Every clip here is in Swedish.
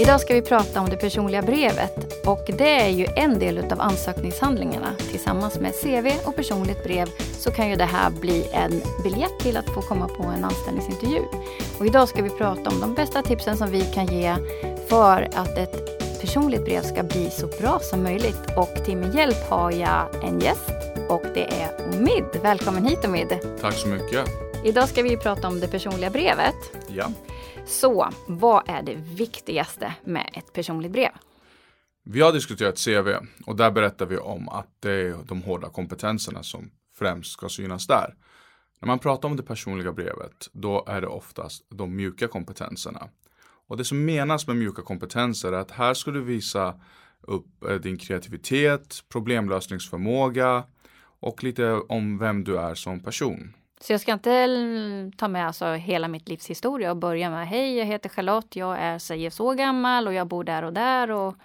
Idag ska vi prata om det personliga brevet och det är ju en del utav ansökningshandlingarna. Tillsammans med CV och personligt brev så kan ju det här bli en biljett till att få komma på en anställningsintervju. Och idag ska vi prata om de bästa tipsen som vi kan ge för att ett personligt brev ska bli så bra som möjligt. Och till min hjälp har jag en gäst och det är Omid. Välkommen hit Omid. Tack så mycket. Idag ska vi prata om det personliga brevet. Ja. Så vad är det viktigaste med ett personligt brev? Vi har diskuterat CV och där berättar vi om att det är de hårda kompetenserna som främst ska synas där. När man pratar om det personliga brevet, då är det oftast de mjuka kompetenserna. Och det som menas med mjuka kompetenser är att här ska du visa upp eh, din kreativitet, problemlösningsförmåga och lite om vem du är som person. Så jag ska inte ta med alltså hela mitt livs historia och börja med hej, jag heter Charlotte, jag är säger så gammal och jag bor där och där och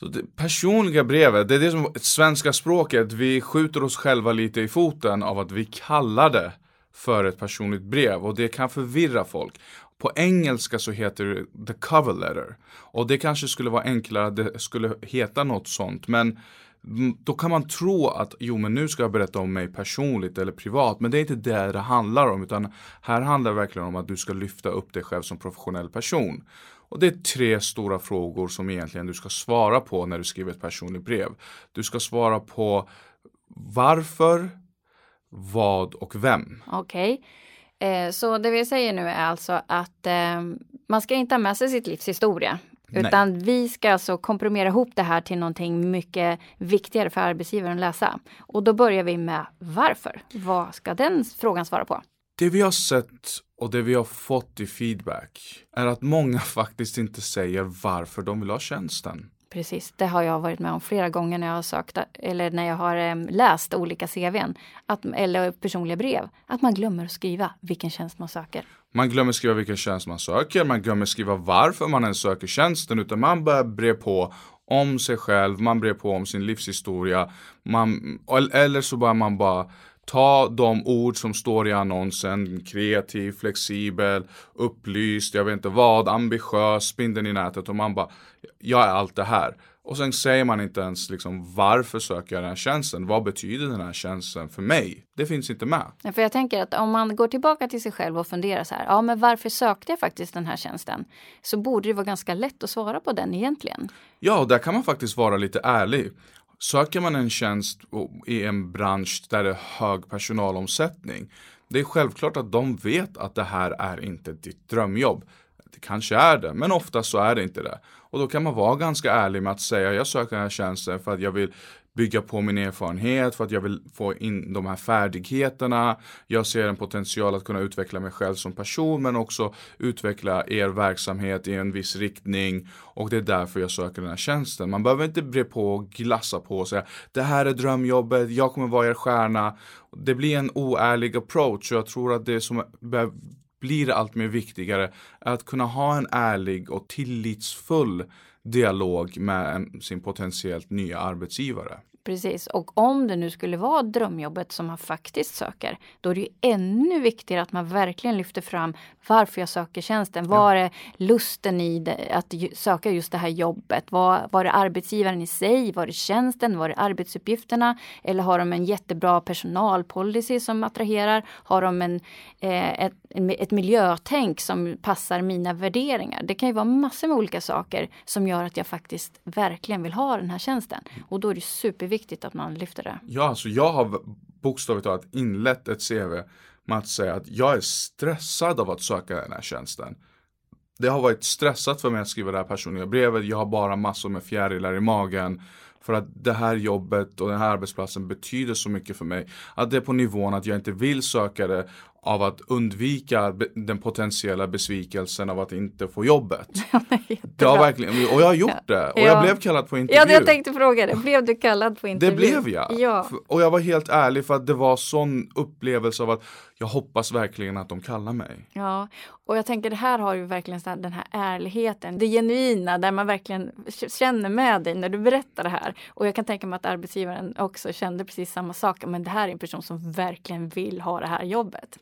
så det personliga brevet, det är det som svenska språket, vi skjuter oss själva lite i foten av att vi kallar det för ett personligt brev och det kan förvirra folk. På engelska så heter det the cover letter. Och det kanske skulle vara enklare att det skulle heta något sånt. Men Mm, då kan man tro att jo men nu ska jag berätta om mig personligt eller privat. Men det är inte det det handlar om. Utan här handlar det verkligen om att du ska lyfta upp dig själv som professionell person. Och det är tre stora frågor som egentligen du ska svara på när du skriver ett personligt brev. Du ska svara på varför, vad och vem. Okej. Okay. Eh, så det vi säger nu är alltså att eh, man ska inte ha med sig sitt livs historia. Utan Nej. vi ska alltså komprimera ihop det här till någonting mycket viktigare för arbetsgivaren att läsa. Och då börjar vi med varför. Vad ska den frågan svara på? Det vi har sett och det vi har fått i feedback är att många faktiskt inte säger varför de vill ha tjänsten. Precis, det har jag varit med om flera gånger när jag har sökt eller när jag har läst olika CVn att, eller personliga brev. Att man glömmer att skriva vilken tjänst man söker. Man glömmer skriva vilken tjänst man söker, man glömmer skriva varför man ens söker tjänsten utan man börjar bre på om sig själv, man brer på om sin livshistoria. Man, eller så börjar man bara Ta de ord som står i annonsen, kreativ, flexibel, upplyst, jag vet inte vad, ambitiös, spindeln i nätet och man bara, jag är allt det här. Och sen säger man inte ens liksom varför söker jag den här tjänsten? Vad betyder den här tjänsten för mig? Det finns inte med. Ja, för jag tänker att om man går tillbaka till sig själv och funderar så här, ja men varför sökte jag faktiskt den här tjänsten? Så borde det vara ganska lätt att svara på den egentligen. Ja, där kan man faktiskt vara lite ärlig. Söker man en tjänst i en bransch där det är hög personalomsättning. Det är självklart att de vet att det här är inte ditt drömjobb. Det kanske är det, men ofta så är det inte det. Och då kan man vara ganska ärlig med att säga jag söker den här tjänsten för att jag vill bygga på min erfarenhet, för att jag vill få in de här färdigheterna. Jag ser en potential att kunna utveckla mig själv som person men också utveckla er verksamhet i en viss riktning och det är därför jag söker den här tjänsten. Man behöver inte bre på och glassa på och säga det här är drömjobbet, jag kommer vara er stjärna. Det blir en oärlig approach och jag tror att det som blir allt mer viktigare är att kunna ha en ärlig och tillitsfull dialog med sin potentiellt nya arbetsgivare. Precis, och om det nu skulle vara drömjobbet som man faktiskt söker, då är det ju ännu viktigare att man verkligen lyfter fram varför jag söker tjänsten. Ja. Var är lusten i det, att söka just det här jobbet? Var, var det arbetsgivaren i sig? Var det tjänsten? Var det arbetsuppgifterna? Eller har de en jättebra personalpolicy som attraherar? Har de en, eh, ett, ett miljötänk som passar mina värderingar? Det kan ju vara massor med olika saker som gör att jag faktiskt verkligen vill ha den här tjänsten. Och då är det superviktigt viktigt att man lyfter det. Ja, alltså jag har bokstavligt talat inlett ett CV med att säga att jag är stressad av att söka den här tjänsten. Det har varit stressat för mig att skriva det här personliga brevet. Jag har bara massor med fjärilar i magen. För att det här jobbet och den här arbetsplatsen betyder så mycket för mig. Att det är på nivån att jag inte vill söka det av att undvika den potentiella besvikelsen av att inte få jobbet. det har verkligen, och jag har gjort det. Och ja. jag blev kallad på intervju. Ja, jag tänkte fråga det. Blev du kallad på intervju? Det blev jag. Ja. Och jag var helt ärlig för att det var sån upplevelse av att jag hoppas verkligen att de kallar mig. Ja, och jag tänker det här har ju verkligen den här ärligheten, det genuina där man verkligen känner med dig när du berättar det här. Och jag kan tänka mig att arbetsgivaren också kände precis samma sak. Men det här är en person som verkligen vill ha det här jobbet.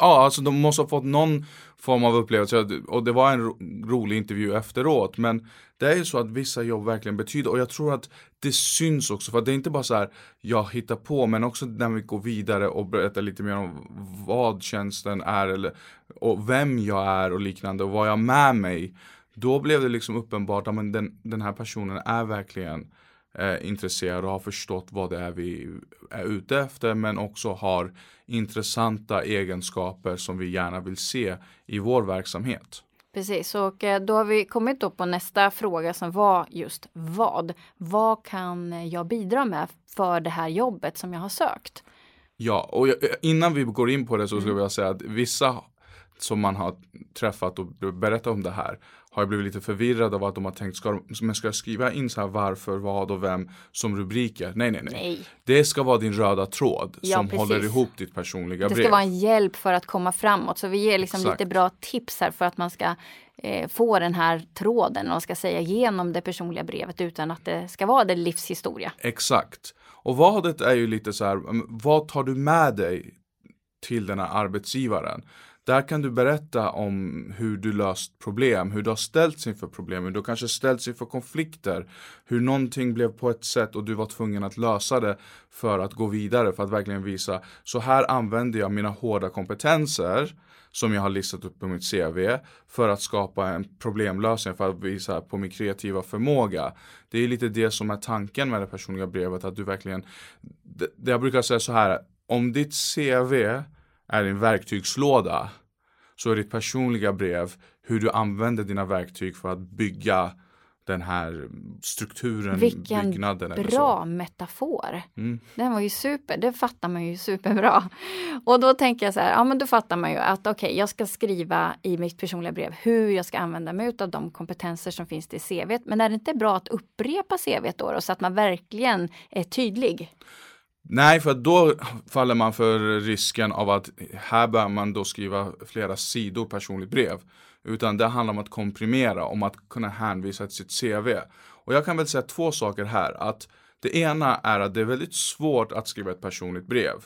Ja, alltså de måste ha fått någon form av upplevelse och det var en ro rolig intervju efteråt. Men det är ju så att vissa jobb verkligen betyder och jag tror att det syns också för det är inte bara så här jag hittar på men också när vi går vidare och berättar lite mer om vad tjänsten är eller och vem jag är och liknande och vad jag har med mig. Då blev det liksom uppenbart att den, den här personen är verkligen eh, intresserad och har förstått vad det är vi är ute efter men också har intressanta egenskaper som vi gärna vill se i vår verksamhet. Precis, och eh, då har vi kommit då på nästa fråga som var just vad. Vad kan jag bidra med för det här jobbet som jag har sökt? Ja, och innan vi går in på det så skulle mm. jag säga att vissa som man har träffat och berättat om det här har jag blivit lite förvirrad av att de har tänkt, ska, men ska jag skriva in så här varför, vad och vem som rubriker? Nej, nej, nej. nej. Det ska vara din röda tråd ja, som precis. håller ihop ditt personliga brev. Det ska vara en hjälp för att komma framåt. Så vi ger liksom lite bra tips här för att man ska eh, få den här tråden och ska säga genom det personliga brevet utan att det ska vara det livshistoria. Exakt. Och vadet är ju lite så här, vad tar du med dig till den här arbetsgivaren? Där kan du berätta om hur du löst problem, hur du har ställts inför problem, hur du kanske ställts inför konflikter, hur någonting blev på ett sätt och du var tvungen att lösa det för att gå vidare, för att verkligen visa, så här använder jag mina hårda kompetenser som jag har listat upp på mitt CV för att skapa en problemlösning, för att visa på min kreativa förmåga. Det är lite det som är tanken med det personliga brevet, att du verkligen, det, jag brukar säga så här, om ditt CV är din verktygslåda så är ditt personliga brev hur du använder dina verktyg för att bygga den här strukturen, Vilken byggnaden. Vilken bra metafor. Mm. Den var ju super, det fattar man ju superbra. Och då tänker jag så här, ja men då fattar man ju att okej, okay, jag ska skriva i mitt personliga brev hur jag ska använda mig av de kompetenser som finns i CV. Men är det inte bra att upprepa CV då, då så att man verkligen är tydlig? Nej, för då faller man för risken av att här bör man då skriva flera sidor personligt brev. Utan det handlar om att komprimera, om att kunna hänvisa till sitt CV. Och jag kan väl säga två saker här. Att det ena är att det är väldigt svårt att skriva ett personligt brev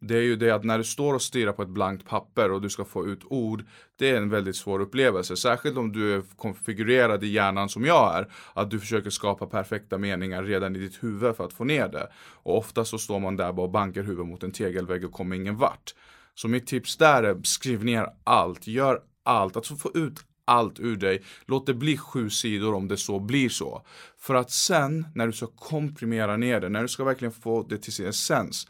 det är ju det att när du står och stirrar på ett blankt papper och du ska få ut ord, det är en väldigt svår upplevelse. Särskilt om du är konfigurerad i hjärnan som jag är, att du försöker skapa perfekta meningar redan i ditt huvud för att få ner det. Och ofta så står man där bara och bankar huvudet mot en tegelvägg och kommer ingen vart. Så mitt tips där är skriv ner allt, gör allt, alltså få ut allt ur dig. Låt det bli sju sidor om det så blir så. För att sen när du ska komprimera ner det, när du ska verkligen få det till sin essens,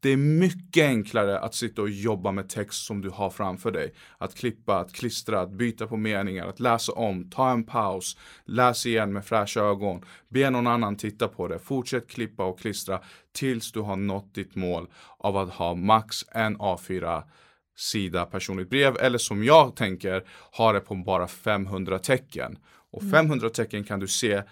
det är mycket enklare att sitta och jobba med text som du har framför dig. Att klippa, att klistra, att byta på meningar, att läsa om, ta en paus, läs igen med fräscha ögon, be någon annan titta på det, fortsätt klippa och klistra tills du har nått ditt mål av att ha max en A4 sida personligt brev eller som jag tänker ha det på bara 500 tecken. Och 500 mm. tecken kan du se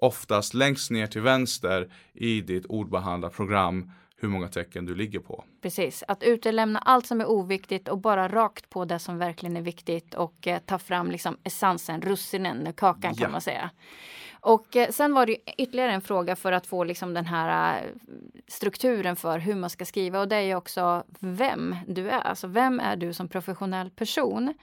oftast längst ner till vänster i ditt ordbehandlarprogram hur många tecken du ligger på. Precis, att utelämna allt som är oviktigt och bara rakt på det som verkligen är viktigt och eh, ta fram liksom essensen, russinen, kakan kan man säga. Och eh, sen var det ytterligare en fråga för att få liksom den här eh, strukturen för hur man ska skriva och det är ju också vem du är. Alltså vem är du som professionell person?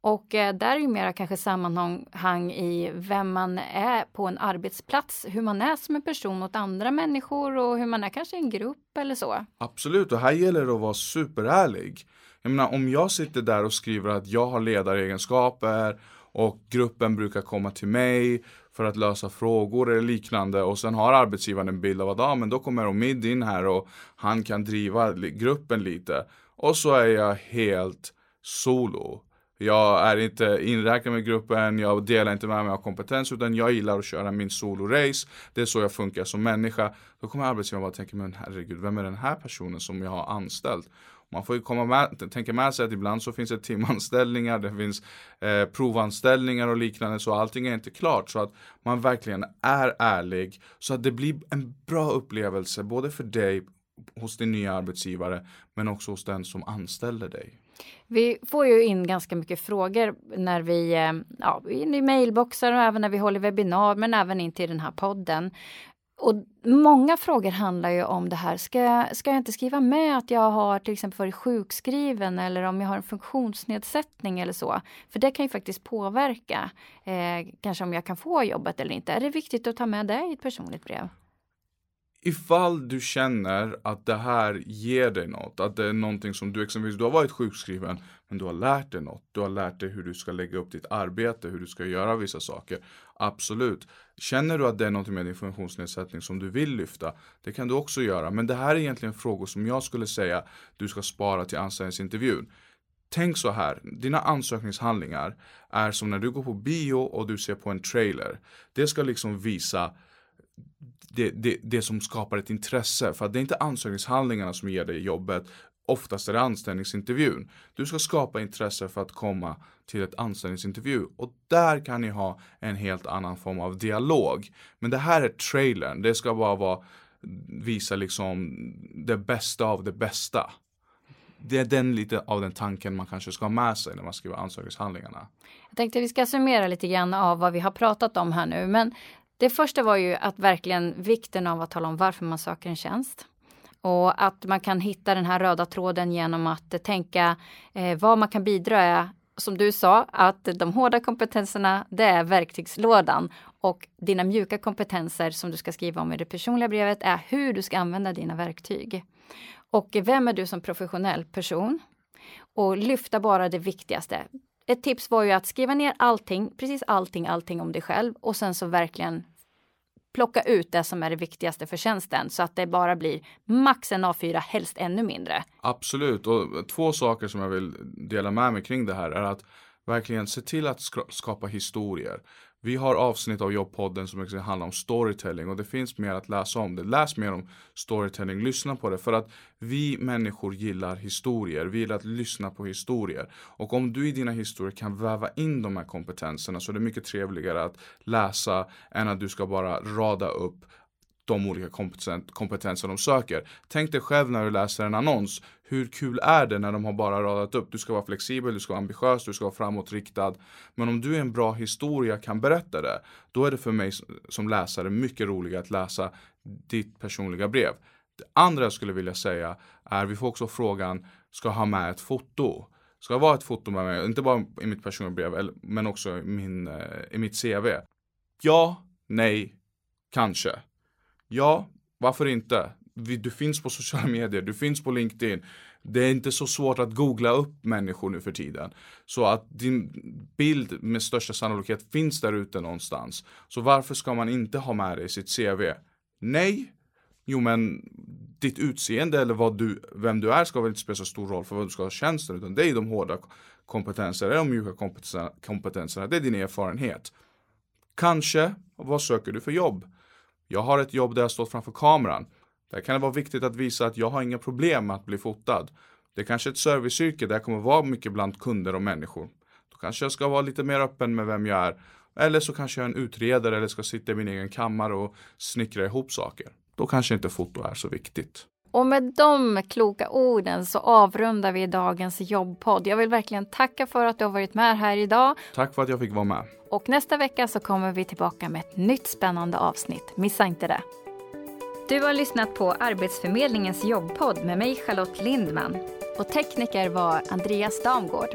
Och eh, där är ju mera kanske sammanhang i vem man är på en arbetsplats, hur man är som en person mot andra människor och hur man är kanske i en grupp eller så. Absolut, och här gäller det att vara superärlig. Jag menar om jag sitter där och skriver att jag har ledaregenskaper och gruppen brukar komma till mig för att lösa frågor eller liknande och sen har arbetsgivaren en bild av att ah, men då kommer Omid in här och han kan driva gruppen lite. Och så är jag helt solo. Jag är inte inräknad med gruppen, jag delar inte med mig av kompetens utan jag gillar att köra min solo-race. Det är så jag funkar som människa. Då kommer arbetsgivaren bara tänka, men herregud, vem är den här personen som jag har anställt? Man får ju komma med, tänka med sig att ibland så finns det timanställningar, det finns eh, provanställningar och liknande så allting är inte klart. Så att man verkligen är ärlig så att det blir en bra upplevelse både för dig hos din nya arbetsgivare men också hos den som anställer dig. Vi får ju in ganska mycket frågor när vi, eh, ja, in i mailboxar och även när vi håller webbinar men även in till den här podden. Och många frågor handlar ju om det här. Ska jag, ska jag inte skriva med att jag har till exempel varit sjukskriven eller om jag har en funktionsnedsättning eller så? För det kan ju faktiskt påverka eh, kanske om jag kan få jobbet eller inte. Är det viktigt att ta med det i ett personligt brev? Ifall du känner att det här ger dig något, att det är någonting som du exempelvis, du har varit sjukskriven men du har lärt dig något. Du har lärt dig hur du ska lägga upp ditt arbete, hur du ska göra vissa saker. Absolut. Känner du att det är något med din funktionsnedsättning som du vill lyfta, det kan du också göra. Men det här är egentligen frågor som jag skulle säga du ska spara till anställningsintervjun. Tänk så här, dina ansökningshandlingar är som när du går på bio och du ser på en trailer. Det ska liksom visa det, det, det som skapar ett intresse. För att det är inte ansökningshandlingarna som ger dig jobbet. Oftast är det anställningsintervjun. Du ska skapa intresse för att komma till ett anställningsintervju och där kan ni ha en helt annan form av dialog. Men det här är trailern. Det ska bara vara visa liksom det bästa av det bästa. Det är den lite av den tanken man kanske ska ha med sig när man skriver ansökningshandlingarna. Jag tänkte vi ska summera lite grann av vad vi har pratat om här nu. Men det första var ju att verkligen vikten av att tala om varför man söker en tjänst. Och att man kan hitta den här röda tråden genom att tänka eh, vad man kan bidra som du sa, att de hårda kompetenserna, det är verktygslådan. Och dina mjuka kompetenser som du ska skriva om i det personliga brevet är hur du ska använda dina verktyg. Och vem är du som professionell person? Och lyfta bara det viktigaste. Ett tips var ju att skriva ner allting, precis allting, allting om dig själv och sen så verkligen plocka ut det som är det viktigaste för tjänsten så att det bara blir max en A4, helst ännu mindre. Absolut, och två saker som jag vill dela med mig kring det här är att verkligen se till att skapa historier. Vi har avsnitt av Jobbpodden som handlar om storytelling och det finns mer att läsa om det. Läs mer om storytelling, lyssna på det för att vi människor gillar historier. Vi gillar att lyssna på historier. Och om du i dina historier kan väva in de här kompetenserna så är det mycket trevligare att läsa än att du ska bara rada upp de olika kompetenser de söker. Tänk dig själv när du läser en annons. Hur kul är det när de har bara radat upp? Du ska vara flexibel, du ska vara ambitiös, du ska vara framåtriktad. Men om du är en bra historia kan berätta det, då är det för mig som läsare mycket roligare att läsa ditt personliga brev. Det andra jag skulle vilja säga är, vi får också frågan, ska ha med ett foto? Ska jag vara ett foto med mig, inte bara i mitt personliga brev, men också i, min, eh, i mitt CV? Ja, nej, kanske. Ja, varför inte? Du finns på sociala medier, du finns på LinkedIn. Det är inte så svårt att googla upp människor nu för tiden. Så att din bild med största sannolikhet finns där ute någonstans. Så varför ska man inte ha med det i sitt CV? Nej, jo men ditt utseende eller vad du, vem du är ska väl inte spela så stor roll för vad du ska ha tjänsten utan det är de hårda kompetenserna, de mjuka kompetenserna, kompetenserna, det är din erfarenhet. Kanske, vad söker du för jobb? Jag har ett jobb där jag står framför kameran. Där kan det vara viktigt att visa att jag har inga problem med att bli fotad. Det är kanske är ett serviceyrke där jag kommer vara mycket bland kunder och människor. Då kanske jag ska vara lite mer öppen med vem jag är. Eller så kanske jag är en utredare eller ska sitta i min egen kammare och snickra ihop saker. Då kanske inte foto är så viktigt. Och med de kloka orden så avrundar vi dagens jobbpodd. Jag vill verkligen tacka för att du har varit med här idag. Tack för att jag fick vara med. Och nästa vecka så kommer vi tillbaka med ett nytt spännande avsnitt. Missa inte det. Du har lyssnat på Arbetsförmedlingens jobbpodd med mig Charlotte Lindman. Och tekniker var Andreas Damgård.